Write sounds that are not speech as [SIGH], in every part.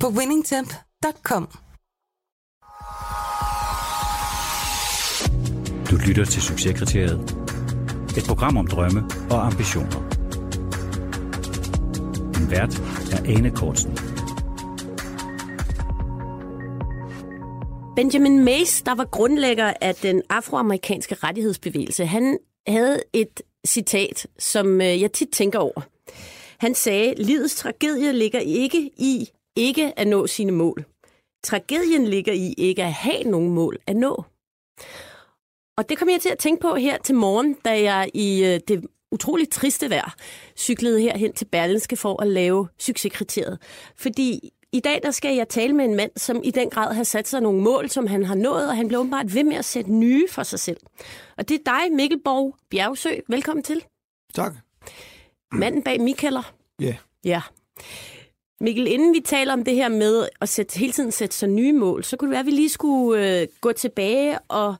på winningtemp.com. Du lytter til Succeskriteriet. Et program om drømme og ambitioner. Din vært er Ane Kortsen. Benjamin Mays, der var grundlægger af den afroamerikanske rettighedsbevægelse, han havde et citat, som øh, jeg tit tænker over. Han sagde, livets tragedie ligger ikke i ikke at nå sine mål. Tragedien ligger i ikke at have nogen mål at nå. Og det kom jeg til at tænke på her til morgen, da jeg i øh, det utroligt triste vejr cyklede herhen til Berlinske for at lave succeskriteriet. Fordi i dag der skal jeg tale med en mand, som i den grad har sat sig nogle mål, som han har nået, og han bliver åbenbart ved med at sætte nye for sig selv. Og det er dig, Mikkel Borg Bjergsø. Velkommen til. Tak. Manden bag Mikkeller. Ja. Yeah. Ja. Mikkel, inden vi taler om det her med at sætte, hele tiden sætte sig nye mål, så kunne det være, at vi lige skulle øh, gå tilbage og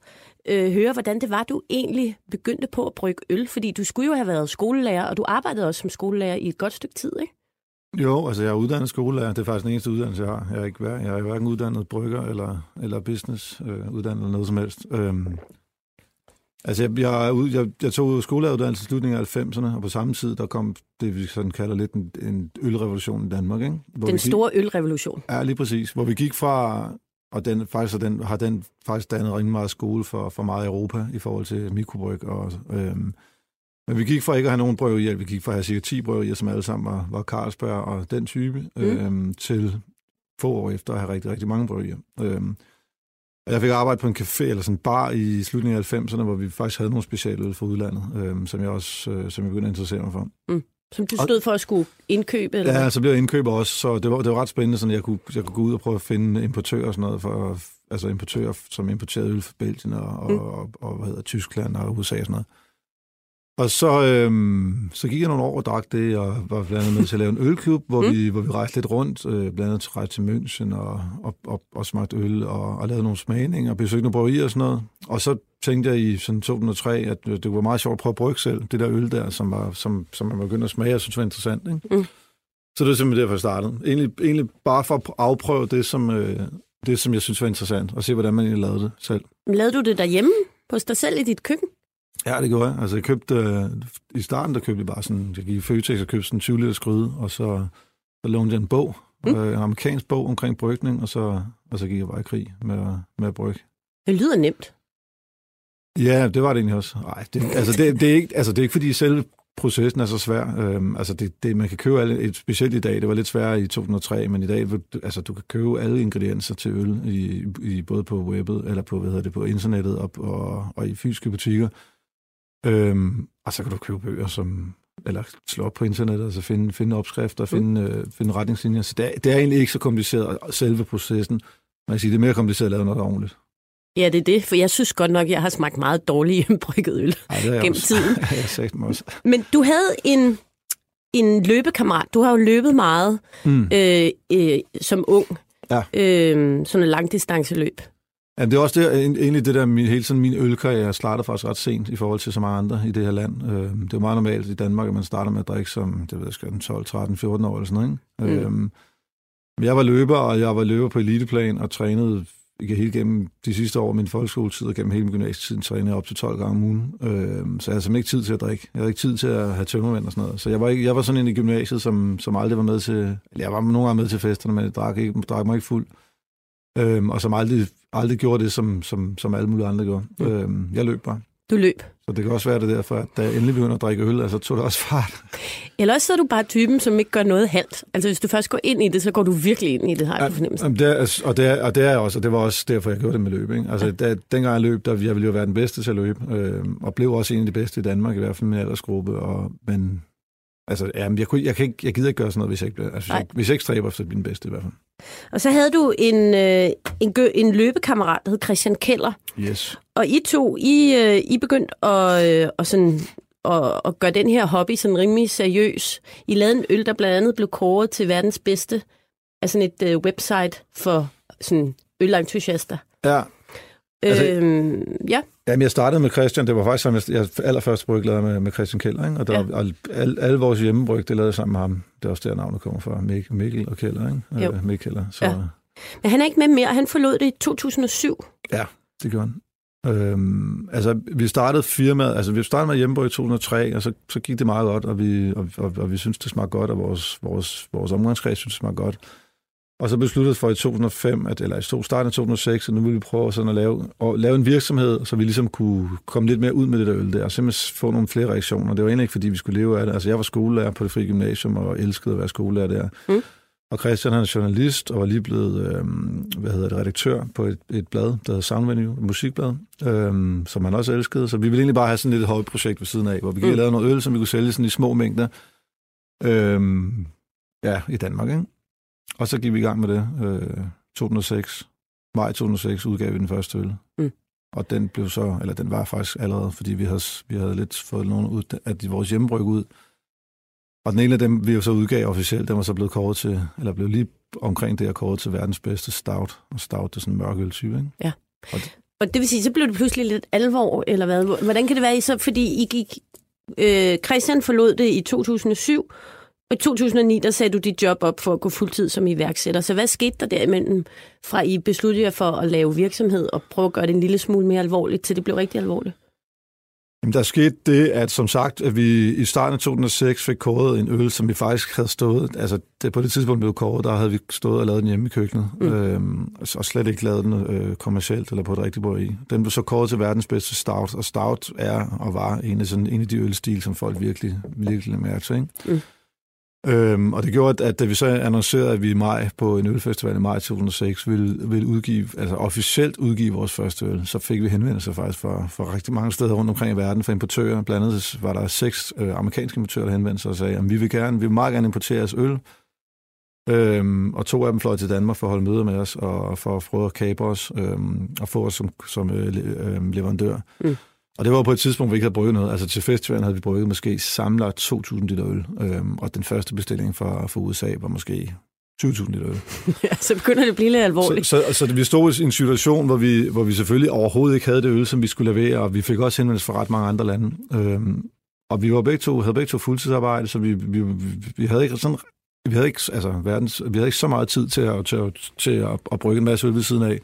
øh, høre, hvordan det var, du egentlig begyndte på at brygge øl. Fordi du skulle jo have været skolelærer, og du arbejdede også som skolelærer i et godt stykke tid, ikke? Jo, altså jeg er uddannet skolelærer. Det er faktisk den eneste uddannelse, jeg har. Jeg er, ikke, jeg er hverken uddannet brygger eller, eller business øh, uddannet eller noget som helst. Øhm, altså jeg, jeg, jeg, jeg tog skolelæreruddannelse i slutningen af 90'erne, og på samme tid, der kom det, vi sådan kalder lidt en, en ølrevolution i Danmark. Ikke? Hvor den store gik, ølrevolution. Ja, lige præcis. Hvor vi gik fra, og den, faktisk har den, har den faktisk dannet rigtig meget skole for, for meget Europa i forhold til mikrobryg og øhm, men vi gik fra ikke at have nogen brøvehjælp, vi gik fra at have cirka 10 brøvehjælp, som alle sammen var, var Carlsberg og den type, mm. øhm, til få år efter at have rigtig, rigtig mange brøvehjælp. Øhm, jeg fik arbejde på en café eller sådan en bar i slutningen af 90'erne, hvor vi faktisk havde nogle specialøl fra udlandet, øhm, som jeg også øh, som jeg begyndte at interessere mig for. Mm. Som du stod for at skulle indkøbe? Eller? Ja, så blev jeg indkøber også, så det var, det var ret spændende, sådan jeg kunne, jeg kunne gå ud og prøve at finde importører og sådan noget, for, altså importører, som importerede øl fra Belgien og, mm. og, og, og, hvad hedder, Tyskland og USA og sådan noget. Og så, øhm, så gik jeg nogle år og drak det, og var blandt andet med til at lave en ølklub, hvor, mm. vi, hvor vi rejste lidt rundt, øh, blandt andet til rejse til München og, og, og, og smagte øl og, og lavede nogle smagninger og besøgte nogle bryggerier og sådan noget. Og så tænkte jeg i sådan 2003, at det var meget sjovt at prøve at brygge selv, det der øl der, som, var, som, som man begyndte at smage, og synes var interessant. Ikke? Mm. Så det er simpelthen derfor, jeg startede. Egentlig, egentlig bare for at afprøve det, som, øh, det, som jeg synes var interessant, og se, hvordan man egentlig lavede det selv. Lavede du det derhjemme hos dig selv i dit køkken? Ja, det gjorde jeg. Altså, jeg købte, øh, i starten, der købte jeg bare sådan, jeg gik i Føtex og købte sådan en 20 liter skryde, og så, så lånte jeg en bog, mm. øh, en amerikansk bog omkring brygning, og så, og så gik jeg bare i krig med, med at brygge. Det lyder nemt. Ja, det var det egentlig også. Ej, det, altså, det, det, er ikke, altså, det er ikke, fordi selve processen er så svær. Øhm, altså, det, det, man kan købe alle, et, specielt i dag, det var lidt sværere i 2003, men i dag, altså, du kan købe alle ingredienser til øl, i, i, både på webbet, eller på, hvad hedder det, på internettet, og, og, og i fysiske butikker. Øhm, og så kan du købe bøger, som, eller slå op på internettet, og så finde, finde opskrifter, mm. finde, øh, finde retningslinjer. Så det er, det er egentlig ikke så kompliceret, selve processen. Man kan sige, det er mere kompliceret at lave noget ordentligt. Ja, det er det, for jeg synes godt nok, jeg har smagt meget dårlig [LAUGHS] brygget øl Ej, gennem også. tiden. [LAUGHS] jeg har sagt mig også. Men du havde en, en løbekammerat. Du har jo løbet meget mm. øh, øh, som ung. Ja. Øh, sådan en langdistanceløb. Ja, det er også det, egentlig det der, min, hele sådan min ølkarriere startede faktisk ret sent i forhold til så mange andre i det her land. Øh, det er jo meget normalt i Danmark, at man starter med at drikke som, det ved jeg, 12, 13, 14 år eller sådan noget. Ikke? Mm. Øh, jeg var løber, og jeg var løber på eliteplan og trænede ikke helt gennem de sidste år af min folkeskoletid og gennem hele min gymnasietid trænede jeg op til 12 gange om ugen. Øh, så jeg havde simpelthen ikke tid til at drikke. Jeg havde ikke tid til at have tømmermænd og sådan noget. Så jeg var, ikke, jeg var sådan en i gymnasiet, som, som aldrig var med til... Jeg var nogle gange med til festerne, men jeg drak, ikke, drak mig ikke fuld. Øh, og som aldrig aldrig gjorde det, som, som, som alle mulige andre gjorde. Mm. Øhm, jeg løb bare. Du løb. Så det kan også være det derfor, at da jeg endelig begynder at drikke øl, altså tog det også fart. Eller også så er du bare typen, som ikke gør noget halvt. Altså hvis du først går ind i det, så går du virkelig ind i det, har jeg ja, fornemmelse. Det er, og, det er, og det er også, og det var også derfor, jeg gjorde det med løb. Ikke? Altså ja. da, dengang jeg løb, der jeg ville jo være den bedste til at løbe, øh, og blev også en af de bedste i Danmark, i hvert fald min aldersgruppe. Og, men Altså, ja, men jeg, kunne, jeg, kan ikke, jeg gider ikke gøre sådan noget, hvis jeg ikke, bliver- altså, hvis jeg, hvis jeg ikke stræber efter at blive den bedste i hvert fald. Og så havde du en, øh, en, gø, en løbekammerat, der hed Christian Keller. Yes. Og I to, I, øh, I begyndte at, øh, at, sådan, at, at gøre den her hobby sådan rimelig seriøs. I lavede en øl, der blandt andet blev kåret til verdens bedste af sådan et øh, website for sådan ølentusiaster. Ja, Altså- øhm, ja, Jamen, jeg startede med Christian. Det var faktisk sammen, jeg, jeg allerførst bryg lavede med, med Christian Keller. Ikke? Og, der, Ja. ja. og alle, alle vores hjemmebryg, det lavede jeg sammen med ham. Det er også der, navnet kommer fra. Mik, Mikkel og Keller. Ikke? Jo. Øh, Mikkel Keller. Så Ja. ja. men han er ikke med mere. Han forlod det i 2007. det gjorde han. Øhm, altså, vi startede firmaet, altså vi startede med hjemmebryg i 2003, og så, så gik det meget godt, og vi, og, og, og vi synes det smagte godt, og vores, vores, vores omgangskreds synes det smagte godt. Og så besluttede for i 2005, at, eller i starten af 2006, at nu ville vi prøve sådan at lave, at lave en virksomhed, så vi ligesom kunne komme lidt mere ud med det der øl der, og simpelthen få nogle flere reaktioner. Det var egentlig ikke, fordi vi skulle leve af det. Altså, jeg var skolelærer på det frie gymnasium, og elskede at være skolelærer der. Mm. Og Christian han er journalist, og var lige blevet, øhm, hvad hedder det, redaktør på et, et blad, der hedder Soundvenue, et musikblad, øhm, som han også elskede. Så vi ville egentlig bare have sådan lidt et hobbyprojekt ved siden af, hvor vi kunne Mm. lave noget øl, som vi kunne sælge sådan i små mængder. Øhm, ja, i Danmark, ikke? Og så gik vi i gang med det. Øh, 2006, maj 2006 udgav vi den første øl. Mm. Og den blev så, eller den var faktisk allerede, fordi vi havde, vi havde lidt fået nogle ud af de, vores hjemmebryg ud. Og den ene af dem, vi jo så udgav officielt, den var så blevet kåret til, eller blev lige omkring det, og kåret til verdens bedste stout. Og stout, det er sådan en mørk øltype, ikke? Og det vil sige, så blev det pludselig lidt alvor, eller hvad? Hvordan kan det være, I så, fordi I gik... Øh, Christian forlod det i 2007, og i 2009, der sagde du dit job op for at gå fuldtid som iværksætter. Så hvad skete der derimellem, fra I besluttede jer for at lave virksomhed og prøve at gøre det en lille smule mere alvorligt, til det blev rigtig alvorligt? Jamen, der skete det, at som sagt, at vi i starten af 2006 fik kåret en øl, som vi faktisk havde stået, altså det, på det tidspunkt blev kåret, der havde vi stået og lavet den hjemme i køkkenet, Mm. øhm, og slet ikke lavet den øh, kommercielt eller på et rigtigt bord i. Den blev så kåret til verdens bedste stout, og stout er og var en af, sådan, en af de ølstil, som folk virkelig, virkelig mærker. Ikke? Mm. Øhm, og det gjorde, at, at da vi så annoncerede, at vi i maj på en ølfestival i maj 2006 ville, ville udgive, altså officielt udgive vores første øl, så fik vi henvendelser faktisk fra, fra rigtig mange steder rundt omkring i verden, fra importører. Blandt andet var der seks øh, amerikanske importører, der henvendte sig og sagde, at vi vil gerne, vi vil meget gerne importere jeres øl. Øhm, og to af dem fløj til Danmark for at holde møder med os, og for at prøve at kabe os, øhm, og få os som, som øh, øh, leverandør. Mm. Og det var på et tidspunkt, hvor vi ikke havde brygget noget. Altså til festivalen havde vi brygget måske samlet 2.000 liter øl, øhm, og den første bestilling fra, fra USA var måske 20.000 liter øl. [LAUGHS] Ja, så begynder det at blive lidt Så, alvorligt. så, så vi stod i en situation, hvor vi, hvor vi selvfølgelig overhovedet ikke havde det øl, som vi skulle levere, og vi fik også henvendelser fra ret mange andre lande. Øhm, og vi var begge to, havde begge to fuldtidsarbejde, så vi, vi, vi, vi havde ikke sådan vi havde ikke, altså, verdens, vi havde ikke så meget tid til at, til, at, til at, at brygge en masse øl ved siden af.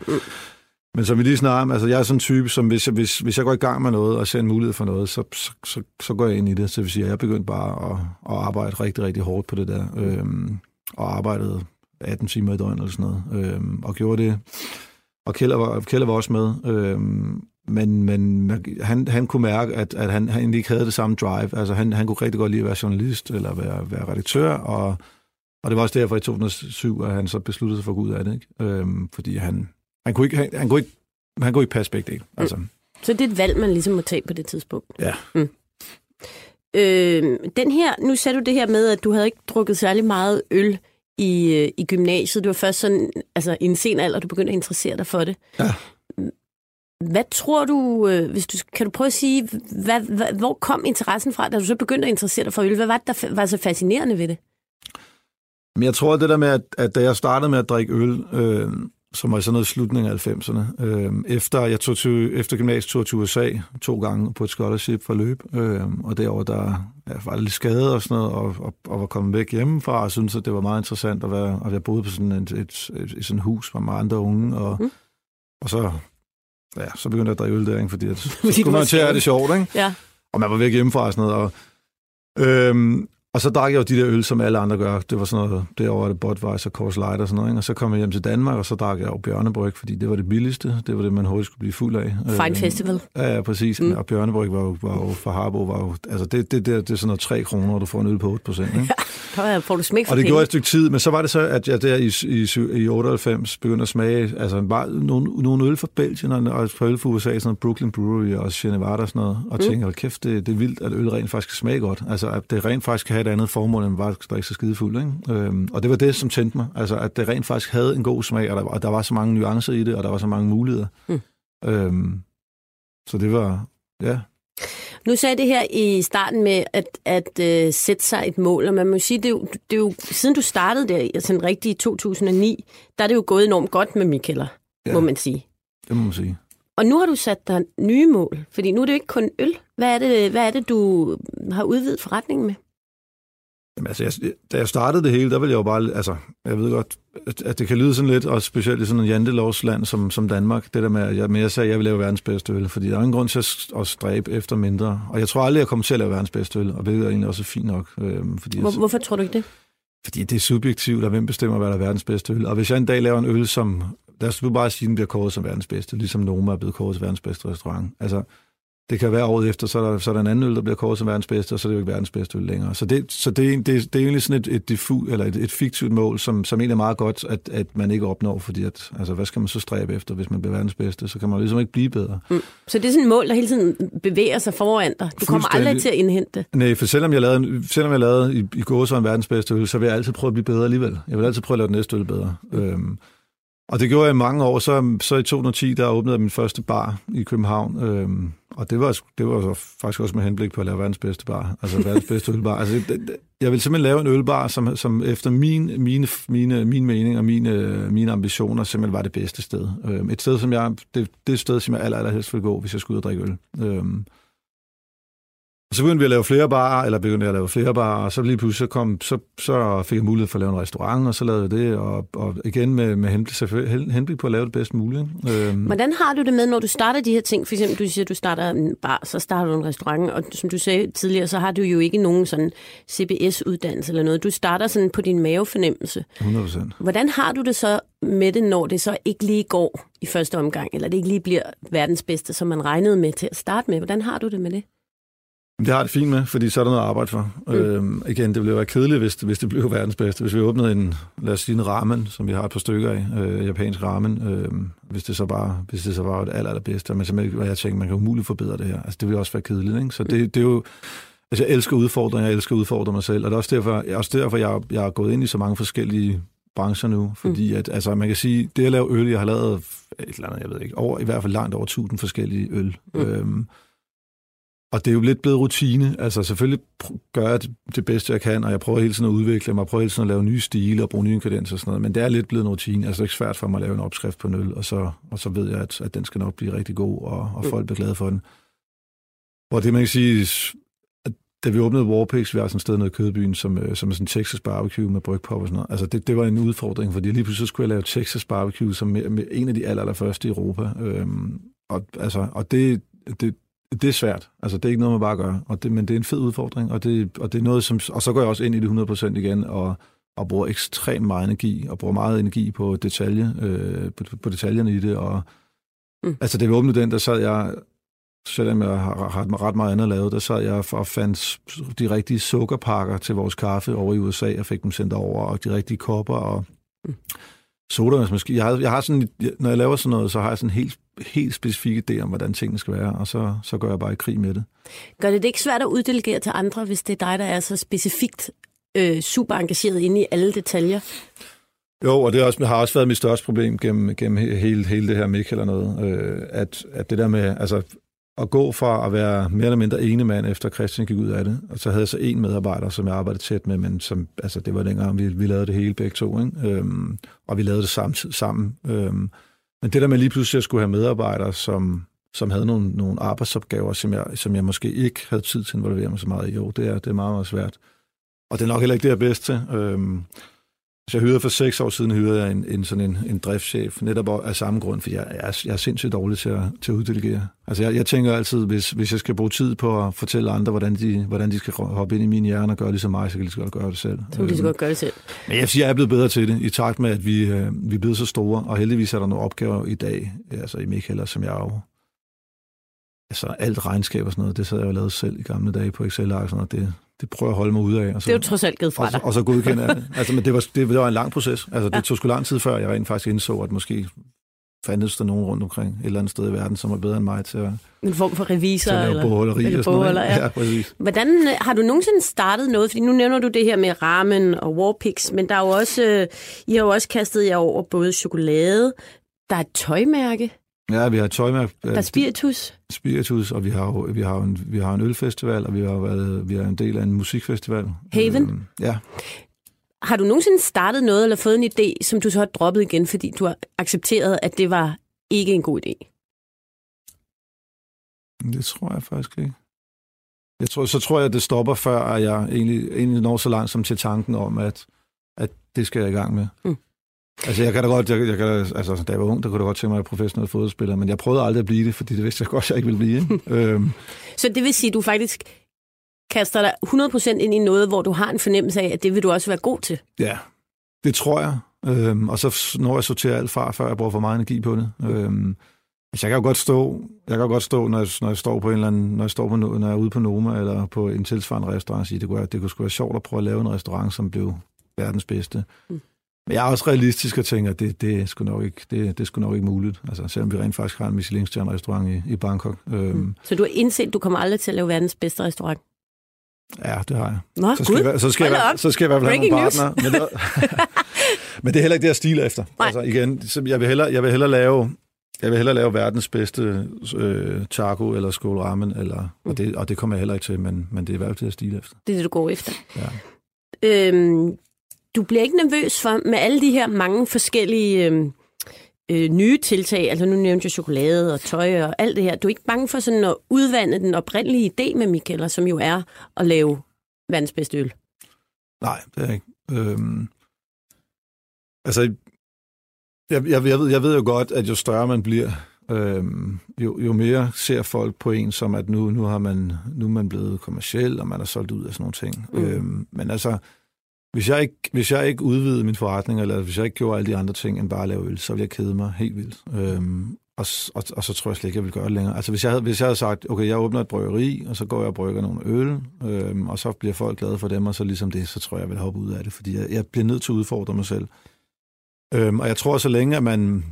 Men som vi lige snakker om, altså jeg er sådan en type, som hvis jeg, hvis, hvis jeg går i gang med noget og ser en mulighed for noget, så, så, så, så går jeg ind i det. Så det vil sige, at jeg begyndte bare at, at arbejde rigtig, rigtig hårdt på det der. Øhm, og arbejdede 18 timer i døgnet eller sådan noget. Øhm, og gjorde det. Og Kjell var, Kjell var også med. Øhm, men, men han, han kunne mærke, at, at han, han egentlig ikke havde det samme drive. Altså han, han kunne rigtig godt lide at være journalist eller være, være redaktør, og, og det var også derfor i 2007, at han så besluttede sig for at gå ud af det. Ikke? Øhm, fordi han, han, kunne ikke, han, han, kunne ikke, han kunne ikke passe begge dele. Altså, Så det er et valg, man ligesom må tage på det tidspunkt. Ja. Mm. Øh, den her, nu sagde du det her med, at du havde ikke drukket særlig meget øl i, øh, i gymnasiet. Det var først sådan, altså i en sen alder, du begyndte at interessere dig for det. Ja. Hvad tror du, øh, hvis du, kan du prøve at sige, hvad, hvad, hvor kom interessen fra, da du så begyndte at interessere dig for øl? Hvad var det, der var så fascinerende ved det? Men jeg tror, at det der med, at, at da jeg startede med at drikke øl, øh, som var sådan noget slutningen af 90'erne, øh, efter jeg tog til, efter gymnasiet tog til USA to gange på et scholarship for løb, øh, og derover der ja, var lidt skadet og sådan noget, og, og, og var kommet væk hjemmefra, og syntes, at det var meget interessant at være, og jeg boede på sådan et, et, et, et sådan hus med andre unge, og, Mm. og så, ja, så begyndte jeg at drikke øl der, ikke? fordi at, [LAUGHS] så skulle man til at have det sjovt, ikke? Ja. og man var væk hjemmefra og sådan noget. Og, øhm, og så drak jeg jo de der øl, som alle andre gør. Det var sådan noget, derovre det Budweiser, Coors Light og sådan noget. Ikke? Og så kom jeg hjem til Danmark, og så drak jeg jo Bjørnebryg, fordi det var det billigste. Det var det, man hurtigt skulle blive fuld af. Fine Øhm, Festival. Ja, ja, præcis. Mm. Og Bjørnebryg var jo, var jo for Harbo, var jo, altså det, det, det, det er sådan noget 3 kroner, og du får en øl på 8 procent. Ikke? [LAUGHS] Så får du smæk for Og det penge. gjorde jeg et stykke tid, men så var det så, at jeg der i, i, i 98 begyndte at smage altså, bare nogle, nogle øl fra Belgien og, og fra øl fra USA, sådan noget Brooklyn Brewery og Sierra Nevada og sådan noget, og mm. tænkte, hold kæft, det, det er vildt, at øl rent faktisk kan smage godt. Altså, at det rent faktisk kan have et andet formål, end bare at drikke så skidefuld. Ikke? Øhm, og det var det, som tændte mig. Altså, at det rent faktisk havde en god smag, og der, og der var så mange nuancer i det, og der var så mange muligheder. Mm. Øhm, så det var, ja, Nu sagde det her i starten med at, at uh, sætte sig et mål, og man må sige, det er, jo, det er jo, siden du startede der, altså den rigtige 2009, der er det jo gået enormt godt med Mikkeller. Ja. må man sige. det må man sige. Og nu har du sat dig nye mål, fordi nu er det jo ikke kun øl. Hvad er det, hvad er det du har udvidet forretningen med? Jamen, altså, jeg, da jeg startede det hele, der ville jeg jo bare, altså, jeg ved godt, at, det kan lyde sådan lidt, og specielt i sådan en jantelovsland som, som Danmark, det der med, at jeg, men jeg sagde, at jeg vil lave verdens bedste øl, fordi der er ingen grund til at, at stræbe efter mindre. Og jeg tror aldrig, jeg kommer til at lave verdens bedste øl, og det er egentlig også fint nok. Øhm, fordi, Hvor, jeg, hvorfor tror du ikke det? fordi det er subjektivt, og hvem bestemmer, hvad der er verdens bedste øl. Og hvis jeg en dag laver en øl, som, lad os bare sige, den bliver kåret som verdens bedste, ligesom Noma er blevet kåret som verdens bedste restaurant. Altså, det kan være året efter, så er, der, så er der en anden øl, der bliver kåret som verdens bedste, og så er det jo ikke verdens bedste øl længere. Så det, så det, det, det er egentlig sådan et, et, diffu, eller et, et fiktivt mål, som, som egentlig er meget godt, at, at man ikke opnår, fordi at, altså, hvad skal man så stræbe efter, hvis man bliver verdens bedste? Så kan man ligesom ikke blive bedre. Så det er sådan et mål, der hele tiden bevæger sig foran dig. Du kommer aldrig til at indhente det. Nej, for selvom jeg lavede, selvom jeg lavede i, i går så en verdens bedste øl, så vil jeg altid prøve at blive bedre alligevel. Jeg vil altid prøve at lave den næste øl bedre. Øhm, og det gjorde jeg i mange år. Så, så i 2010, der åbnede jeg min første bar i København. Øhm, og det var, det var så faktisk også med henblik på at lave verdens bedste bar. Altså [LAUGHS] verdens bedste ølbar. Altså, det- det- jeg vil simpelthen lave en ølbar, som, som efter min, mine, mine, min mening og mine, mine ambitioner simpelthen var det bedste sted. Øhm, et sted, som jeg, det, det sted, som jeg aller, allerhelst ville gå, hvis jeg skulle ud og drikke øl. Øhm, og så begyndte vi at lave flere barer, eller begyndte jeg at lave flere barer, og så lige pludselig så, kom, så, så fik jeg mulighed for at lave en restaurant, og så lavede jeg det, og, og igen med, med henblik, henblik på at lave det bedst muligt. Øhm, Hvordan har du det med, når du starter de her ting? For eksempel, du siger, at du starter en bar, så starter du en restaurant, og som du sagde tidligere, så har du jo ikke nogen sådan CBS-uddannelse eller noget. Du starter sådan på din mavefornemmelse. 100 procent. Hvordan har du det så med det, når det så ikke lige går i første omgang, eller det ikke lige bliver verdens bedste, som man regnede med til at starte med? Hvordan har du det med det? Det har jeg det fint med, fordi så er der noget at arbejde for. Mm. Øhm, igen, det ville være kedeligt, hvis det, hvis det blev verdens bedste. Hvis vi åbnede en, lad os sige en ramen, som vi har et par stykker af, øh, japansk ramen, øh, hvis det så bare, hvis det så var det aller, allerbedste, men simpelthen, hvad jeg tænkte, man kan umuligt forbedre det her. Altså, det ville også være kedeligt, ikke? Så det, det er jo, altså, jeg elsker udfordringer, jeg elsker at udfordre mig selv, og det er også derfor, jeg, også derfor jeg, jeg er gået ind i så mange forskellige brancher nu, fordi at, altså, man kan sige, det at lave øl, jeg har lavet et eller andet, jeg ved ikke, over, i hvert fald langt over 1000 forskellige øl. Mm. Øhm, og det er jo lidt blevet rutine. Altså selvfølgelig gør jeg det, bedste, jeg kan, og jeg prøver hele tiden at udvikle mig, prøver hele tiden at lave nye stile og bruge nye ingredienser og sådan noget. Men det er lidt blevet en rutine. Altså det er ikke svært for mig at lave en opskrift på en øl, og så, og så ved jeg, at, at den skal nok blive rigtig god, og, og folk bliver glade for den. Hvor det man kan sige, at da vi åbnede Warpix, vi har sådan et sted nede i Kødbyen, som, øh, som er sådan en Texas barbecue med brygpop og sådan noget. Altså det, det var en udfordring, fordi lige pludselig skulle jeg lave Texas barbecue som med, med en af de aller, aller første i Europa. Øhm, og, altså, og det, det, det er svært. Altså, det er ikke noget, man bare gør. Og det, men det er en fed udfordring, og det, og det er noget, som... Og så går jeg også ind i det 100% igen, og, og bruger ekstremt meget energi, og bruger meget energi på, detalje, øh, på, på detaljerne i det. Og, Mm. Altså, da vi åbnede den, der sad jeg, selvom jeg har, har ret meget andet lavet, der sad jeg og fandt de rigtige sukkerpakker til vores kaffe over i USA, og fik dem sendt over, og de rigtige kopper, og Mm. sodavandsmaskine. Jeg har, jeg har sådan, når jeg laver sådan noget, så har jeg sådan en helt, helt specifik idé om, hvordan tingene skal være, og så, så går jeg bare i krig med det. Gør det det ikke svært at uddelegere til andre, hvis det er dig, der er så specifikt øh, super engageret inde i alle detaljer? Jo, og det er også, har også været mit største problem gennem, gennem he- hele, hele det her mik eller noget, øh, at, at det der med, altså at gå fra at være mere eller mindre ene mand, efter Christian gik ud af det, og så havde jeg så en medarbejder, som jeg arbejdede tæt med, men som, altså det var dengang, vi, vi lavede det hele begge to, ikke? Øhm, og vi lavede det samtidig sammen. Øhm, men det der med lige pludselig at skulle have medarbejdere, som, som havde nogle, nogle arbejdsopgaver, som jeg, som jeg måske ikke havde tid til at involvere mig så meget i, jo, det er, det er meget, meget svært. Og det er nok heller ikke det, jeg er bedst til. Øhm, så jeg hyrede for seks år siden, hyrede jeg en, en sådan en, en driftschef, netop af samme grund, for jeg, jeg, er, jeg er sindssygt dårlig til at, til at uddelegere. Altså jeg, jeg tænker altid, hvis, hvis jeg skal bruge tid på at fortælle andre, hvordan de, hvordan de skal hoppe ind i min hjerne og gøre ligesom mig, så kan de lige så godt gøre det selv. Så kan lige så godt gøre det selv. men jeg siger, jeg er blevet bedre til det, i takt med, at vi, øh, vi er blevet så store, og heldigvis er der nogle opgaver i dag, altså i Michael, som jeg jo... Altså alt regnskab og sådan noget, det sad jeg jo lavet selv i gamle dage på Excel-ark og. Det, det prøver jeg at holde mig ud af. Og så, Det er jo trods alt givet fra og, dig. og så godkender jeg. [LAUGHS] Altså, men det var, det, det var en lang proces. Altså, det tog sgu lang tid før, jeg rent faktisk indså, at måske fandtes der nogen rundt omkring et eller andet sted i verden, som er bedre end mig til at, En form for revisor? til at lave eller, eller og noget. bogholder, ja. ja, præcis. Hvordan øh, har du nogensinde startet noget? Fordi nu nævner du det her med ramen og Warpix, men der er jo også, øh, I har jo også kastet jer over både chokolade, der er et tøjmærke, Ja, vi har tøjmærke, der er spiritus. Spiritus, og vi har, jo, vi har, en, vi har en ølfestival, og vi har, været, vi er en del af en musikfestival. Haven? Øhm, ja, Har du nogensinde startet noget eller fået en idé, som du så har droppet igen, fordi du har accepteret, at det var ikke en god idé? det tror jeg faktisk ikke. Jeg tror, så tror jeg, at det stopper, før at jeg egentlig, egentlig når så langt som til tanken om, at, at det skal jeg i gang med. Mm. Altså, jeg kan da godt, jeg, jeg kan da, altså, da jeg var ung, der kunne jeg godt tænke mig at være professionel fodboldspiller, men jeg prøvede aldrig at blive det, fordi det vidste jeg godt, jeg ikke ville blive. ikke? [LAUGHS] øhm, Så det vil sige, at du faktisk kaster dig 100% ind i noget, hvor du har en fornemmelse af, at det vil du også være god til. Ja, det tror jeg. Øhm, og så når jeg sorterer alt fra, før jeg bruger for meget energi på det. Øhm, altså, jeg kan jo godt stå, jeg kan godt stå når, jeg, når jeg står på en eller anden, når jeg står på, no- når jeg er ude på Noma eller på en tilsvarende restaurant og sige, det kunne, det kunne sgu være sjovt at prøve at lave en restaurant, som blev verdens bedste. Mm. Men jeg er også realistisk og tænker, at det, det, er sgu nok ikke, det, det er sgu nok ikke muligt. Altså, selvom vi rent faktisk har en Michelin-stjerne restaurant i, i Bangkok. Øhm, Mm. Så du har indset, at du kommer aldrig til at lave verdens bedste restaurant. Ja, det har jeg. Nå, Så skal, jeg, så, skal jeg, så skal jeg i hvert fald have nogle news. partner. Men det, [LAUGHS] men det er heller ikke det, jeg stiler efter. Nej. Altså igen, så jeg vil hellere, jeg vil hellere lave jeg vil hellere lave verdens bedste øh, taco eller skål ramen, eller, Mm. og, det, og det kommer jeg heller ikke til, men, men det er i hvert fald det, jeg stiler efter. Det er det, du går efter. Ja. Øhm, du bliver ikke nervøs for, med alle de her mange forskellige øhm, øh, nye tiltag, altså nu nævnte jeg chokolade og tøj og alt det her, du er ikke bange for sådan at udvande den oprindelige idé med Michaela, som jo er at lave verdens bedste øl? Nej, det er jeg ikke. Øhm, altså, jeg, jeg, jeg, ved, jeg ved jo godt, at jo større man bliver, øhm, jo, jo mere ser folk på en, som at nu, nu, har man, nu er man blevet kommersiel, og man er solgt ud af sådan nogle ting. Mm. Øhm, men altså, hvis jeg, ikke, hvis jeg ikke udvidede min forretning, eller hvis jeg ikke gjorde alle de andre ting, end bare at lave øl, så ville jeg kede mig helt vildt. Øhm, og, og, og så tror jeg slet ikke, jeg ville gøre det længere. Altså hvis jeg, havde, hvis jeg havde sagt, okay, jeg åbner et bryggeri, og så går jeg og brygger nogle øl, øhm, og så bliver folk glade for dem, og så ligesom det, så tror jeg, jeg vil hoppe ud af det, fordi jeg, jeg bliver nødt til at udfordre mig selv. Øhm, og jeg tror, så længe at man,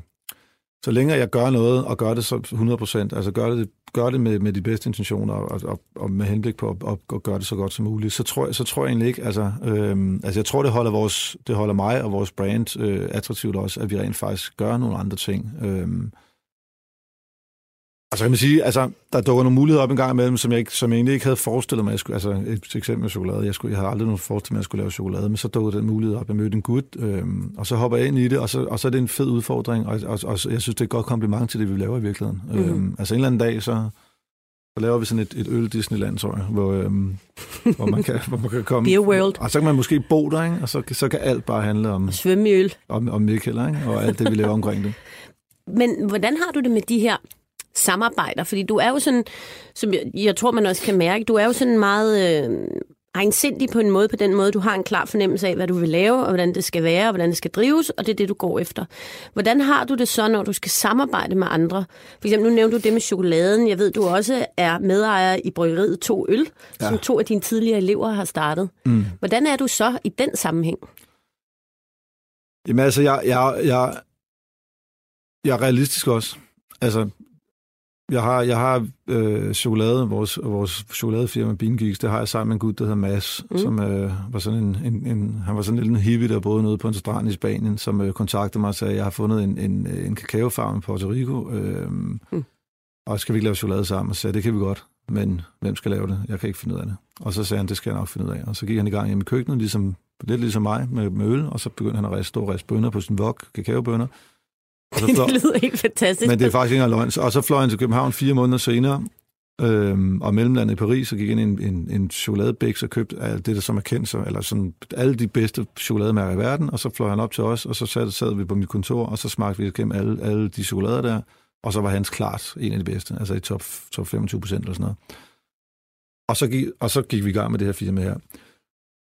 så længe jeg gør noget, og gør det så 100%, altså gør det, gør det med, med de bedste intentioner, og, og, og med henblik på at, og, og gøre det så godt som muligt, så tror jeg, så tror jeg egentlig ikke, altså, øhm, altså jeg tror, det holder, vores, det holder mig og vores brand øh, attraktivt også, at vi rent faktisk gør nogle andre ting. Øhm, og så kan man sige, altså, der dukker nogle muligheder op en gang imellem, som jeg, ikke, som jeg egentlig ikke havde forestillet mig. Jeg skulle, altså, et eksempel med chokolade. Jeg, skulle, jeg havde aldrig nogen forestillet mig, at jeg skulle lave chokolade, men så dukkede den mulighed op. Jeg mødte en gut, øhm, og så hopper jeg ind i det, og så, og så er det en fed udfordring, og, og, og jeg synes, det er et godt kompliment til det, vi laver i virkeligheden. Mhm. Mm-hmm. Øhm, altså en eller anden dag, så, så laver vi sådan et, et øl Disneyland, tror jeg, hvor, øhm, hvor, man kan, hvor man kan komme... Beer World. Og så kan man måske bo der, ikke? og så, så kan alt bare handle om, Svømme i øl. om, om Michael, ikke? og alt det, vi laver omkring det. [LAUGHS] Men hvordan har du det med de her samarbejder? Fordi du er jo sådan, som jeg, jeg tror, man også kan mærke, du er jo sådan meget øh, egensindig på en måde, på den måde, du har en klar fornemmelse af, hvad du vil lave, og hvordan det skal være, og hvordan det skal drives, og det er det, du går efter. Hvordan har du det så, når du skal samarbejde med andre? For eksempel, nu nævnte du det med chokoladen. Jeg ved, du også er medejer i bryggeriet To Øl, ja. som to af dine tidligere elever har startet. Mm. Hvordan er du så i den sammenhæng? Jamen altså, jeg, jeg, jeg, jeg er realistisk også. Altså, jeg har, jeg har øh, chokolade, vores, vores chokoladefirma Bean Geeks, det har jeg sammen med en gut, der hedder Mads, Mm. som øh, var sådan en, en, en, han var sådan en lille hippie, der boede nede på en strand i Spanien, som øh, kontaktede mig og sagde, jeg har fundet en, en, en kakaofarm i Puerto Rico, øh, Mm. og skal vi ikke lave chokolade sammen? Og så sagde det kan vi godt, men hvem skal lave det? Jeg kan ikke finde ud af det. Og så sagde han, det skal jeg nok finde ud af. Og så gik han i gang hjemme i køkkenet, ligesom, lidt ligesom mig, med, med øl, og så begyndte han at riste, stå og riste bønner på sin vok, kakaobønner. Og så fløj, det lyder helt fantastisk. men det er faktisk ikke engang løgn. Og så fløj han til København fire måneder senere, øhm, og mellemlandet i Paris, og gik ind i en, en, en chokoladebæks og købte alt det, der som er kendt, så, eller sådan alle de bedste chokolademærker i verden, og så fløj han op til os, og så sad, sad vi på mit kontor, og så smagte vi igennem alle, alle de chokolader der, og så var hans klart en af de bedste, altså i top, top 25 procent eller sådan noget. Og så, gik, og så gik vi i gang med det her firma her.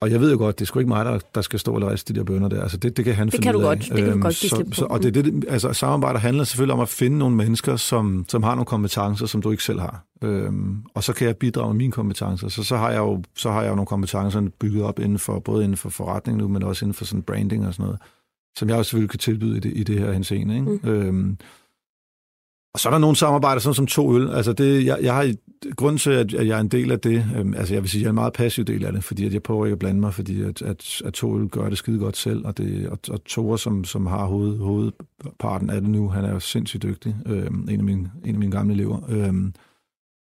Og jeg ved jo godt, det er sgu ikke mig, der, der skal stå og riste de der bønder der. Altså det, det kan han Det finde kan du ud af. godt. Det kan du Øhm, godt så, så, Og det, er det, altså, samarbejde handler selvfølgelig om at finde nogle mennesker, som, som har nogle kompetencer, som du ikke selv har. Øhm, og så kan jeg bidrage med mine kompetencer. Så, så, har jeg jo, så har jeg jo nogle kompetencer bygget op inden for, både inden for forretning nu, men også inden for sådan branding og sådan noget, som jeg også selvfølgelig kan tilbyde i det, i det her henseende. Ikke? Mm. Øhm, og så er der nogle samarbejder, sådan som to øl. Altså det, jeg, jeg har grund til, at jeg er en del af det. Øhm, altså jeg vil sige, at jeg er en meget passiv del af det, fordi at jeg prøver ikke at blande mig, fordi at, at, at to øl gør det skide godt selv, og, det, og, og Tore, som, som har hoved, hovedparten af det nu, han er jo sindssygt dygtig. Øhm, en, af mine, en af mine gamle elever. Øhm,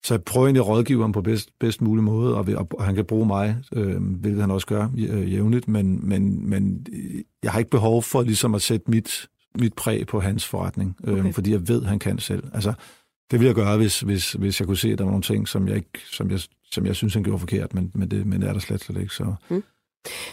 så jeg prøver egentlig at rådgive ham på bedst, bedst mulig måde, og, og, og han kan bruge mig, øh, hvilket han også gør øh, jævnligt, men, men, men jeg har ikke behov for ligesom at sætte mit, mit præg på hans forretning, øh, okay. fordi jeg ved, han kan selv. Altså, det ville jeg gøre, hvis, hvis, hvis jeg kunne se, at der var nogle ting, som jeg, ikke, som jeg, som jeg synes, han gjorde forkert, men, men, det, men det er der slet, slet ikke. Så. Mm.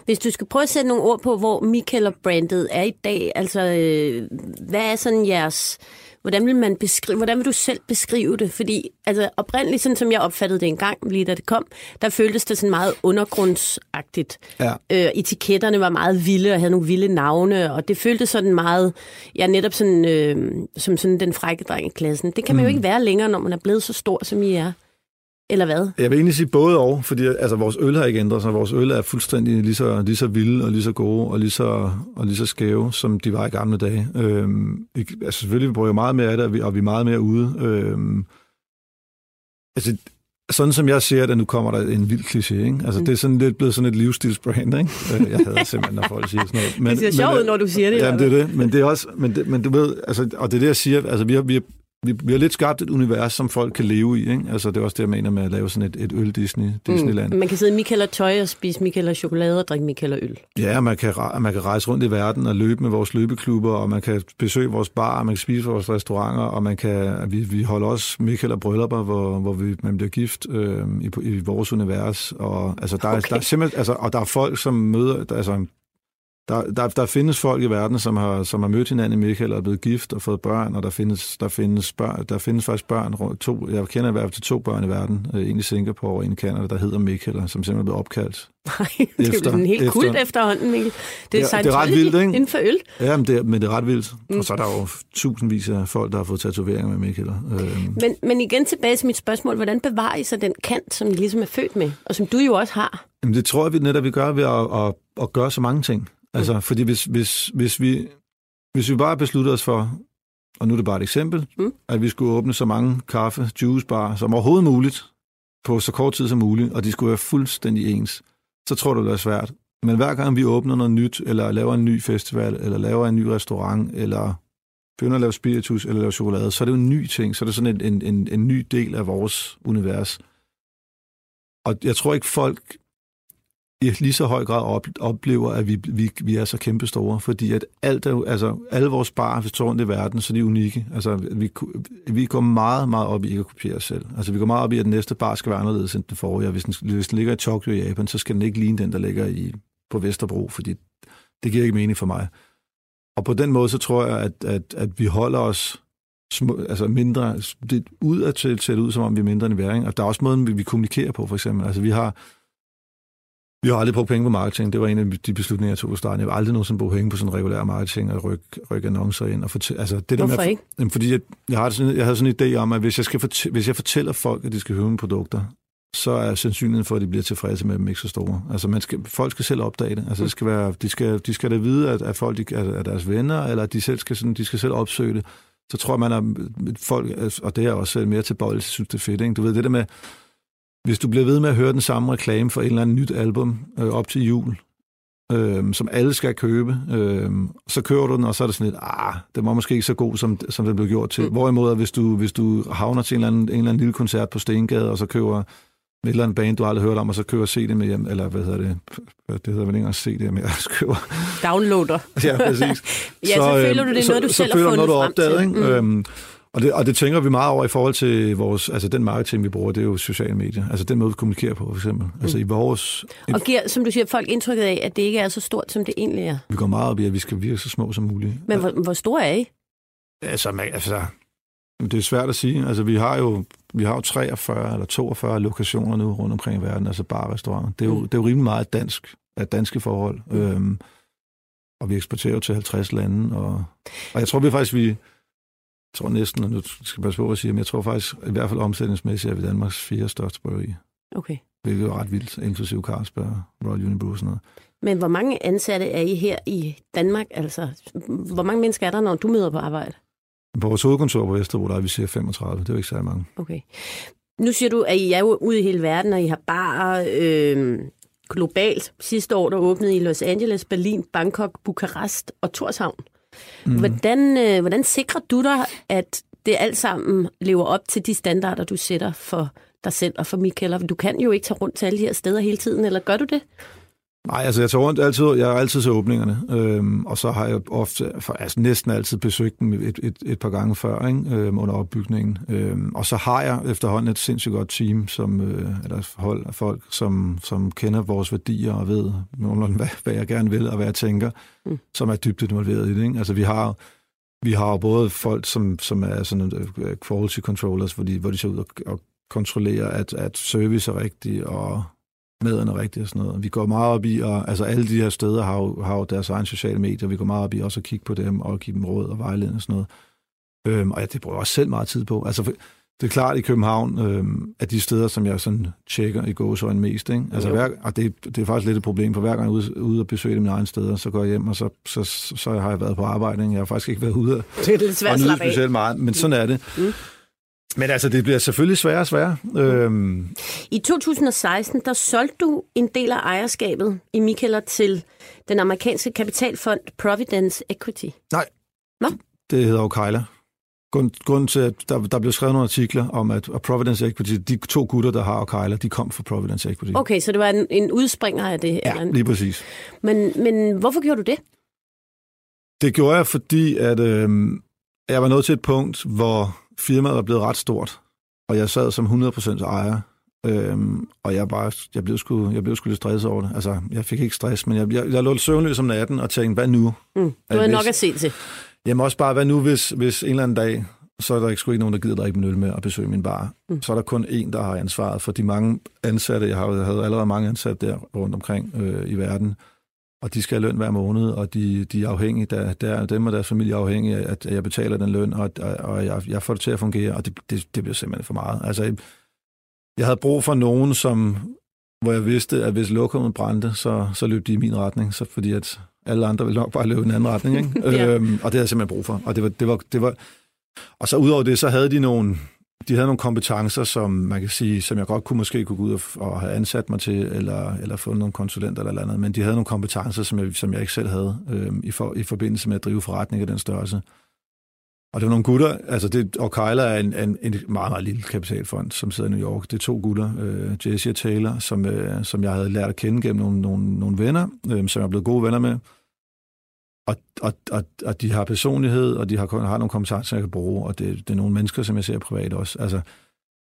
Hvis du skal prøve at sætte nogle ord på, hvor Michael og brandet er i dag, altså øh, hvad er sådan jeres... Hvordan vil, man beskrive, hvordan vil du selv beskrive det? Fordi altså, oprindeligt, sådan som jeg opfattede det engang, lige da det kom, der føltes det sådan meget undergrundsagtigt. Ja. Øh, etiketterne var meget vilde og havde nogle vilde navne, og det føltes sådan meget, ja netop sådan, øh, som sådan den frække dreng i klassen. Det kan man mm. jo ikke være længere, når man er blevet så stor, som I er. Eller hvad? Jeg vil egentlig sige både og, fordi altså, vores øl har ikke ændret sig. Vores øl er fuldstændig lige så, lige så vilde og lige så gode og lige så, og lige så skæve, som de var i gamle dage. Øhm, vi, altså selvfølgelig, vi bruger meget mere af det, og vi, og vi er meget mere ude. Øhm, altså, sådan som jeg ser det, nu kommer der en vild kliché, ikke? Altså, mm. det er sådan lidt blevet sådan et livsstilsbrand, ikke? Øh, Jeg hader simpelthen, når folk siger sådan noget. Men, det ser sjovt ud, når du siger det. Jamen, det er det. Men det er også, men, det, men du ved, altså, og det er det, jeg siger, altså, vi har, vi har vi, vi har lidt skabt et univers, som folk kan leve i. Ikke? Altså, det er også det, jeg mener med at lave sådan et, et øl-Disney, Disneyland. Mm. Man kan sidde i Michael og tøj og spise Michael og chokolade og drikke Michael og øl. Ja, man kan, man kan rejse rundt i verden og løbe med vores løbeklubber, og man kan besøge vores bar, og man kan spise vores restauranter, og man kan, vi, vi holder også Michael og bryllupper, hvor, hvor vi, man bliver gift øh, i, i, vores univers. Og, altså, der, okay. er, der er simpelthen, altså, og der er folk, som møder... Der, altså, der, der, der findes folk i verden, som har, som har mødt hinanden i Michael og er blevet gift og fået børn, og der findes, der findes, børn, der findes faktisk børn, to, jeg kender i hvert fald til to børn i verden, øh, en i Singapore og en i Canada, der hedder Michael, som simpelthen er blevet opkaldt. Nej, det er jo helt efter, kult efterhånden, Mikkel. Det er, ja, det er ret vildt, ikke? inden for øl. Ja, men det, er, men det er ret vildt. Mm. Og så er der jo tusindvis af folk, der har fået tatoveringer med Michael. Øhm. Men, men igen tilbage til mit spørgsmål, hvordan bevarer I så den kant, som I ligesom er født med, og som du jo også har? Jamen, det tror jeg, vi netop vi gør ved at, at, at gøre så mange ting. Altså, mm. fordi hvis, hvis, hvis, vi, hvis vi bare beslutter os for, og nu er det bare et eksempel, mm. at vi skulle åbne så mange kaffe, juice bar som overhovedet muligt, på så kort tid som muligt, og de skulle være fuldstændig ens, så tror du, det er svært. Men hver gang vi åbner noget nyt, eller laver en ny festival, eller laver en ny restaurant, eller begynder at lave spiritus, eller lave chokolade, så er det jo en ny ting, så er det sådan en, en, en, en ny del af vores univers. Og jeg tror ikke, folk i lige så høj grad oplever, at vi, vi, vi er så kæmpe store, fordi at alt er, altså, alle vores barer, hvis rundt i verden, så de er unikke. Altså, vi, vi går meget, meget op i ikke at kopiere os selv. Altså, vi går meget op i, at den næste bar skal være anderledes end den forrige. Hvis den, hvis den ligger i Tokyo i Japan, så skal den ikke ligne den, der ligger i, på Vesterbro, fordi det giver ikke mening for mig. Og på den måde, så tror jeg, at, at, at vi holder os små, altså mindre, det, ud at til, til ud, som om vi er mindre end væring. Og der er også måden, vi, vi kommunikerer på, for eksempel. Altså, vi har vi har aldrig brugt penge på marketing. Det var en af de beslutninger, jeg tog i starten. Jeg har aldrig nogensinde brugt penge på sådan regulær marketing og rykke, ryk annoncer ind. Og fortæ- altså, det Hvorfor der med, ikke? Jamen, fordi jeg, jeg, har sådan, jeg havde sådan en idé om, at hvis jeg, skal fortæ- hvis jeg fortæller folk, at de skal høre mine produkter, så er sandsynligheden for, at de bliver tilfredse med dem ikke så store. Altså, man skal, folk skal selv opdage det. Altså, det skal være, de, skal, de skal da vide, at, at folk de, er, er deres venner, eller at de, selv skal, sådan, de skal selv opsøge det. Så tror jeg, man er folk, og det er også mere tilbøjeligt, synes det er fedt. Ikke? Du ved, det der med, hvis du bliver ved med at høre den samme reklame for en eller anden nyt album øh, op til jul, øh, som alle skal købe, øh, så kører du den, og så er det sådan lidt, ah, det var måske ikke så god, som, som den blev gjort til. Mm. Hvorimod, hvis du, hvis du havner til en eller, anden, en eller anden lille koncert på Stengade, og så køber et eller andet band, du aldrig hørt om, og så køber CD med hjem, eller hvad hedder det? Det hedder vel ikke engang CD, men jeg køber... Downloader. ja, præcis. [LAUGHS] ja, så, så føler du, det er så, noget, du så, selv så har fundet noget, du frem opdaget, til. Ikke? Mm. Øhm, og det, og det tænker vi meget over i forhold til vores, altså den marketing, vi bruger, det er jo sociale medier. Altså den måde, vi kommunikerer på, for eksempel. Mm. Altså i vores... Og giver, som du siger, folk indtrykket af, at det ikke er så stort, som det egentlig er. Vi går meget op i, at vi skal virke så små som muligt. Men hvor, hvor store er I? Altså, man, altså, det er svært at sige. Altså, vi har jo, vi har jo 43 eller 42 lokationer nu rundt omkring i verden, altså bar og restauranter. Det er jo, mm. det er jo rimelig meget dansk af danske forhold. Mm. Øhm, og vi eksporterer jo til 50 lande, og, og jeg tror vi faktisk, vi, tror næsten, og nu skal jeg passe på at sige, men jeg tror faktisk, i hvert fald omsætningsmæssigt, er vi Danmarks fire største bryggeri. Okay. Hvilket er ret vildt, inklusive Carlsberg, Royal Unibrew og sådan noget. Men hvor mange ansatte er I her i Danmark? Altså, hvor mange mennesker er der, når du møder på arbejde? På vores hovedkontor på Vesterbro, der er vi cirka 35. Det er jo ikke særlig mange. Okay. Nu siger du, at I er jo ude i hele verden, og I har bare øh, globalt. Sidste år, der åbnede I Los Angeles, Berlin, Bangkok, Bukarest og Torshavn. Mm. Hvordan, øh, hvordan sikrer du dig, at det alt sammen lever op til de standarder, du sætter for dig selv og for Michael? Du kan jo ikke tage rundt til alle de her steder hele tiden, eller gør du det? Nej, altså jeg tager rundt altid, jeg er altid til åbningerne, øhm, og så har jeg ofte, for, altså næsten altid besøgt dem et, et, et par gange før, ikke? Øhm, under opbygningen. Øhm, og så har jeg efterhånden et sindssygt godt team, som, øh, eller hold af folk, som, som kender vores værdier og ved, hvad, hvad jeg gerne vil og hvad jeg tænker, mm. som er dybt involveret i det. Ikke? Altså vi har vi har jo både folk, som, som er sådan uh, quality controllers, hvor de, hvor de ser ud og, og kontrollerer, at, at service er rigtigt, og maden er rigtig og sådan noget. Vi går meget op i, og altså alle de her steder har jo, har jo deres egen sociale medier, vi går meget op i også at kigge på dem og give dem råd og vejledning og sådan noget. Øhm, og ja, det bruger jeg også selv meget tid på. Altså, det er klart i København, øhm, at de steder, som jeg sådan tjekker i gåsøjne mest, ikke? Altså, hver, og det, det er faktisk lidt et problem, for hver gang jeg er ude, ude og besøge mine egne steder, så går jeg hjem, og så, så, så, så har jeg været på arbejde. Ikke? Jeg har faktisk ikke været ude det er lidt svært at nyde specielt meget, men sådan er det. Mm. Men altså, det bliver selvfølgelig sværere og sværere. Øhm. I 2016, der solgte du en del af ejerskabet i Michaeler til den amerikanske kapitalfond Providence Equity. Nej, Nå? det hedder jo Kejler. Grunden til, at der, der blev skrevet nogle artikler om, at Providence Equity, de to gutter, der har Okejler, de kom fra Providence Equity. Okay, så det var en, en udspringer af det? Ja, eller? lige præcis. Men, men hvorfor gjorde du det? Det gjorde jeg, fordi at, øh, jeg var nået til et punkt, hvor firmaet var blevet ret stort, og jeg sad som 100% ejer, øhm, og jeg, bare, jeg, blev sgu, jeg blev sgu lidt stresset over det. Altså, jeg fik ikke stress, men jeg, jeg, jeg lå søvnløs om natten og tænkte, hvad nu? Mm, du havde nok at se til. Jamen også bare, hvad nu, hvis, hvis en eller anden dag, så er der ikke sgu ikke nogen, der gider drikke min øl med at besøge min bar. Mm. Så er der kun en, der har ansvaret for de mange ansatte. Jeg, har, jeg havde allerede mange ansatte der rundt omkring øh, i verden og de skal have løn hver måned, og de, de er afhængige, der, der, dem og deres familie er afhængige af, at jeg betaler den løn, og, og jeg, jeg får det til at fungere, og det, det, det bliver simpelthen for meget. Altså, jeg havde brug for nogen, som, hvor jeg vidste, at hvis lokummet brændte, så, så løb de i min retning, så fordi at alle andre ville nok bare løbe i en anden retning. Ikke? [LAUGHS] ja. øhm, og det havde jeg simpelthen brug for. Og det var, det var, det var, og så udover det, så havde de nogle, de havde nogle kompetencer, som man kan sige, som jeg godt kunne måske kunne gå ud og, og have ansat mig til, eller, eller få nogle konsulenter eller, eller andet, men de havde nogle kompetencer, som jeg, som jeg ikke selv havde øh, i, for, i forbindelse med at drive forretning af den størrelse. Og det var nogle gutter, altså det, og Kyler er en, en, en meget, meget lille kapitalfond, som sidder i New York. Det er to gutter, øh, Jesse og Taylor, som, øh, som jeg havde lært at kende gennem nogle, nogle, nogle venner, øh, som jeg er blevet gode venner med og, og, og, og de har personlighed, og de har, har nogle kompetencer, jeg kan bruge, og det, det er nogle mennesker, som jeg ser privat også. Altså,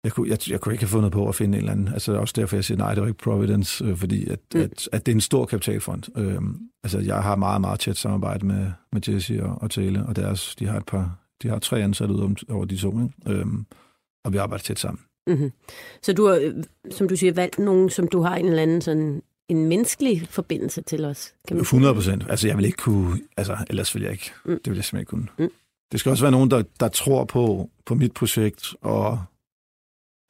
jeg kunne, jeg, jeg kunne ikke have fundet på at finde en eller anden. Altså også derfor, jeg siger, nej, det var ikke Providence, øh, fordi at, mm. at, at det er en stor kapitalfond. Øhm, altså, jeg har meget, meget tæt samarbejde med, med Jesse og, og Tale, og deres, de har et par, de har tre ansatte ud over de to, ikke? Øhm, og vi arbejder tæt sammen. Mm-hmm. Så du har, øh, som du siger, valgt nogen, som du har en eller anden sådan en menneskelig forbindelse til os. Kan man 100 procent. Altså, jeg vil ikke kunne... Altså, ellers vil jeg ikke. Mm. Det vil jeg simpelthen ikke kunne. Mm. Det skal også være nogen, der, der tror på, på mit projekt, og,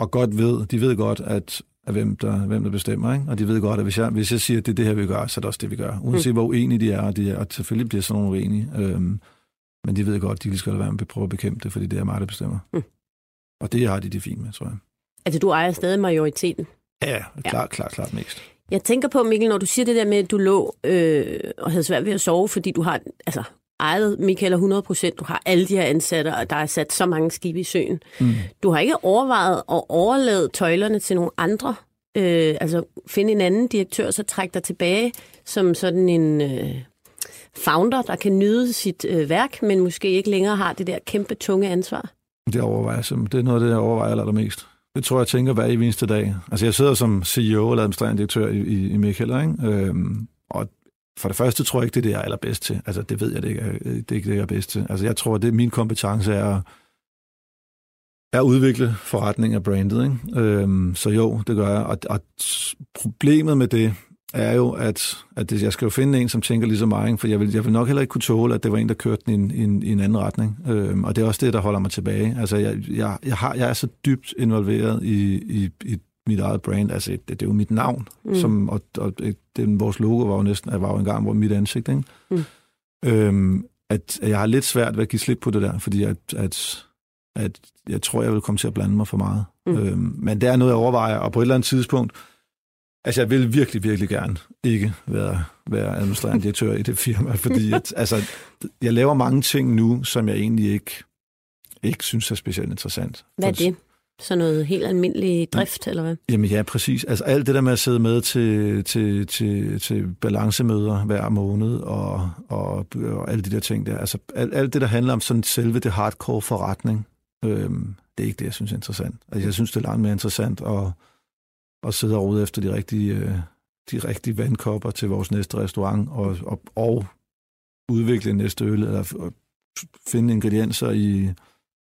og godt ved, de ved godt, at, at hvem, der, hvem der bestemmer, ikke? og de ved godt, at hvis jeg, hvis jeg siger, at det er det her, vi gør, så er det også det, vi gør. Uanset mm. hvor uenige de er, og, de er, og selvfølgelig bliver sådan nogle uenige, øhm, men de ved godt, at de skal være med at prøve at bekæmpe det, fordi det er mig, der bestemmer. Mm. Og det har de det fint med, tror jeg. Altså, du ejer stadig majoriteten? Ja, klart, klart, klart mest. Jeg tænker på, Mikkel, når du siger det der med, at du lå øh, og havde svært ved at sove, fordi du har altså, ejet Michael 100 procent, du har alle de her ansatte, og der er sat så mange skibe i søen. Mm. Du har ikke overvejet at overlade tøjlerne til nogle andre, øh, altså finde en anden direktør, så trække dig tilbage som sådan en øh, founder, der kan nyde sit øh, værk, men måske ikke længere har det der kæmpe tunge ansvar? Det overvejer jeg Det er noget af det, jeg overvejer allermest. Det tror jeg, jeg tænker hver eneste dag. Altså, jeg sidder som CEO eller administrerende direktør i, i, i Michael, ikke? Øhm, og for det første tror jeg ikke, det er det, jeg er allerbedst til. Altså, det ved jeg, det ikke er, det er ikke det, jeg er bedst til. Altså, jeg tror, det min kompetence er er at udvikle forretning af brandet. Ikke? Øhm, så jo, det gør jeg. Og, og problemet med det er jo, at, at det, jeg skal jo finde en, som tænker ligesom mig, for jeg vil, jeg vil nok heller ikke kunne tåle, at det var en, der kørte den i en, i en, i en anden retning. Øhm, og det er også det, der holder mig tilbage. Altså, jeg, jeg, jeg, har, jeg er så dybt involveret i, i, i mit eget brand. Altså, det, det er jo mit navn, mm. som, og, og det, vores logo var jo næsten var jo engang hvor mit ansigt. Ikke? Mm. Øhm, at, at jeg har lidt svært ved at give slip på det der, fordi at, at, at jeg tror, jeg vil komme til at blande mig for meget. Mm. Øhm, men det er noget, jeg overvejer, og på et eller andet tidspunkt, Altså, jeg vil virkelig, virkelig gerne ikke være, være administrerende direktør i det firma, [LAUGHS] fordi at, altså, jeg laver mange ting nu, som jeg egentlig ikke, ikke synes er specielt interessant. Hvad er det? Så noget helt almindelig drift, eller hvad? Jamen ja, præcis. Altså alt det der med at sidde med til, til, til, til balancemøder hver måned, og, og, og alle de der ting der. Altså alt, alt det, der handler om sådan selve det hardcore forretning, øhm, det er ikke det, jeg synes er interessant. Altså jeg synes, det er langt mere interessant at og sidde og rode efter de rigtige, øh, de rigtige vandkopper til vores næste restaurant, og, og, og udvikle en næste øl, eller finde ingredienser i,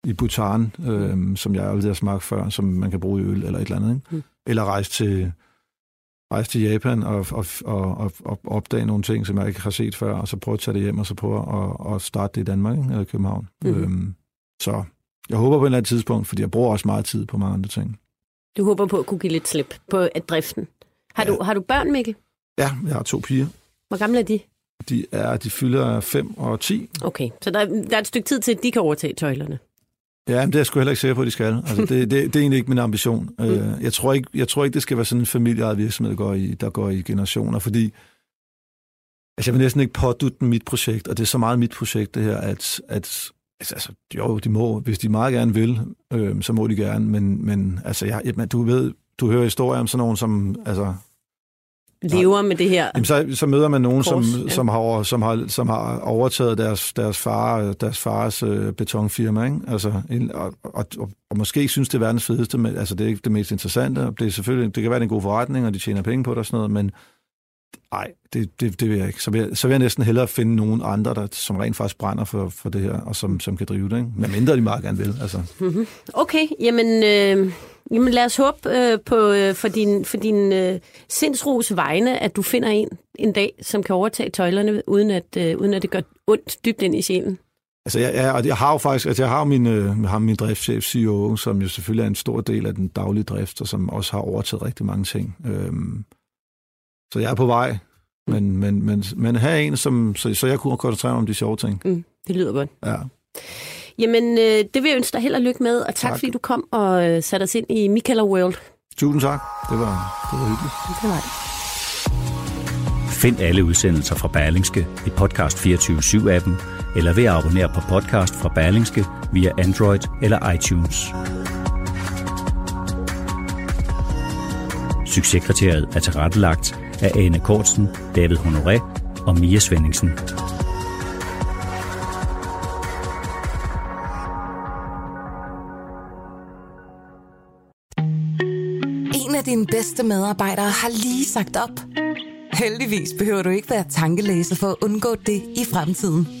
i Bhutan, øh, som jeg aldrig har smagt før, som man kan bruge i øl eller et eller andet. Ikke? Mm. Eller rejse til, rejse til Japan og, og, og, og, og opdage nogle ting, som jeg ikke har set før, og så prøve at tage det hjem, og så prøve at, at starte det i Danmark, ikke? eller København. Mm. Øhm, så jeg håber på et eller andet tidspunkt, fordi jeg bruger også meget tid på mange andre ting. Du håber på at kunne give lidt slip på at driften. Har, ja. du, har du børn, Mikkel? Ja, jeg har to piger. Hvor gamle er de? De, er, de fylder 5 og 10. Okay, så der, der er et stykke tid til, at de kan overtage tøjlerne. Ja, men det er jeg sgu heller ikke sikker på, at de skal. [LAUGHS] Altså, det, det, det er egentlig ikke min ambition. Mm. Uh, jeg, tror ikke, jeg tror ikke, det skal være sådan en familieejet virksomhed, der går i, der går i generationer, fordi altså, jeg vil næsten ikke pådutte mit projekt, og det er så meget mit projekt, det her, at, at Altså, altså, jo, de må, hvis de meget gerne vil, øh, så må de gerne, men, men altså, jeg, du ved, du hører historier om sådan nogen, som, altså... Lever med det her. Jamen, så, så møder man nogen, kors, som, ja. som, har, som, har, som har overtaget deres, deres, far, deres fars øh, betonfirma, ikke? Altså, en, og, og, og, og, måske synes, det er verdens fedeste, men altså, det er ikke det mest interessante, det er selvfølgelig, det kan være en god forretning, og de tjener penge på det og sådan noget, men Nej, det, det, det vil jeg ikke. Så vil jeg, så vil jeg næsten hellere finde nogen andre, der, som rent faktisk brænder for, for det her, og som, som kan drive det. Ikke? Men mindre de meget gerne vil. Altså. Mm-hmm. Okay, jamen, øh, jamen lad os håbe øh, på, øh, for din, for din øh, sindsros vegne, at du finder en en dag, som kan overtage tøjlerne, uden at, øh, uden at det gør ondt dybt ind i sjælen. Altså, jeg, jeg, jeg har jo faktisk, altså, jeg har min, øh, har min driftschef, CEO, som jo selvfølgelig er en stor del af den daglige drift, og som også har overtaget rigtig mange ting. Øhm, så jeg er på vej, men, men, men, men have en, som, så, så jeg kunne koncentrere mig om de sjove ting. Mm, det lyder godt. Ja. Jamen, øh, det vil jeg ønske dig held og lykke med, og tak, tak. fordi du kom og øh, satte os ind i Michaela World. Tusind tak. Det var, det var hyggeligt. Det var det. Find alle udsendelser fra Berlingske i Podcast 24-7-appen, eller ved at abonnere på podcast fra Berlingske via Android eller iTunes. Succeskriteriet er tilrettelagt af Ane Kortsen, David Honoré og Mia Svendingsen. En af dine bedste medarbejdere har lige sagt op. Heldigvis behøver du ikke være tankelæser for at undgå det i fremtiden.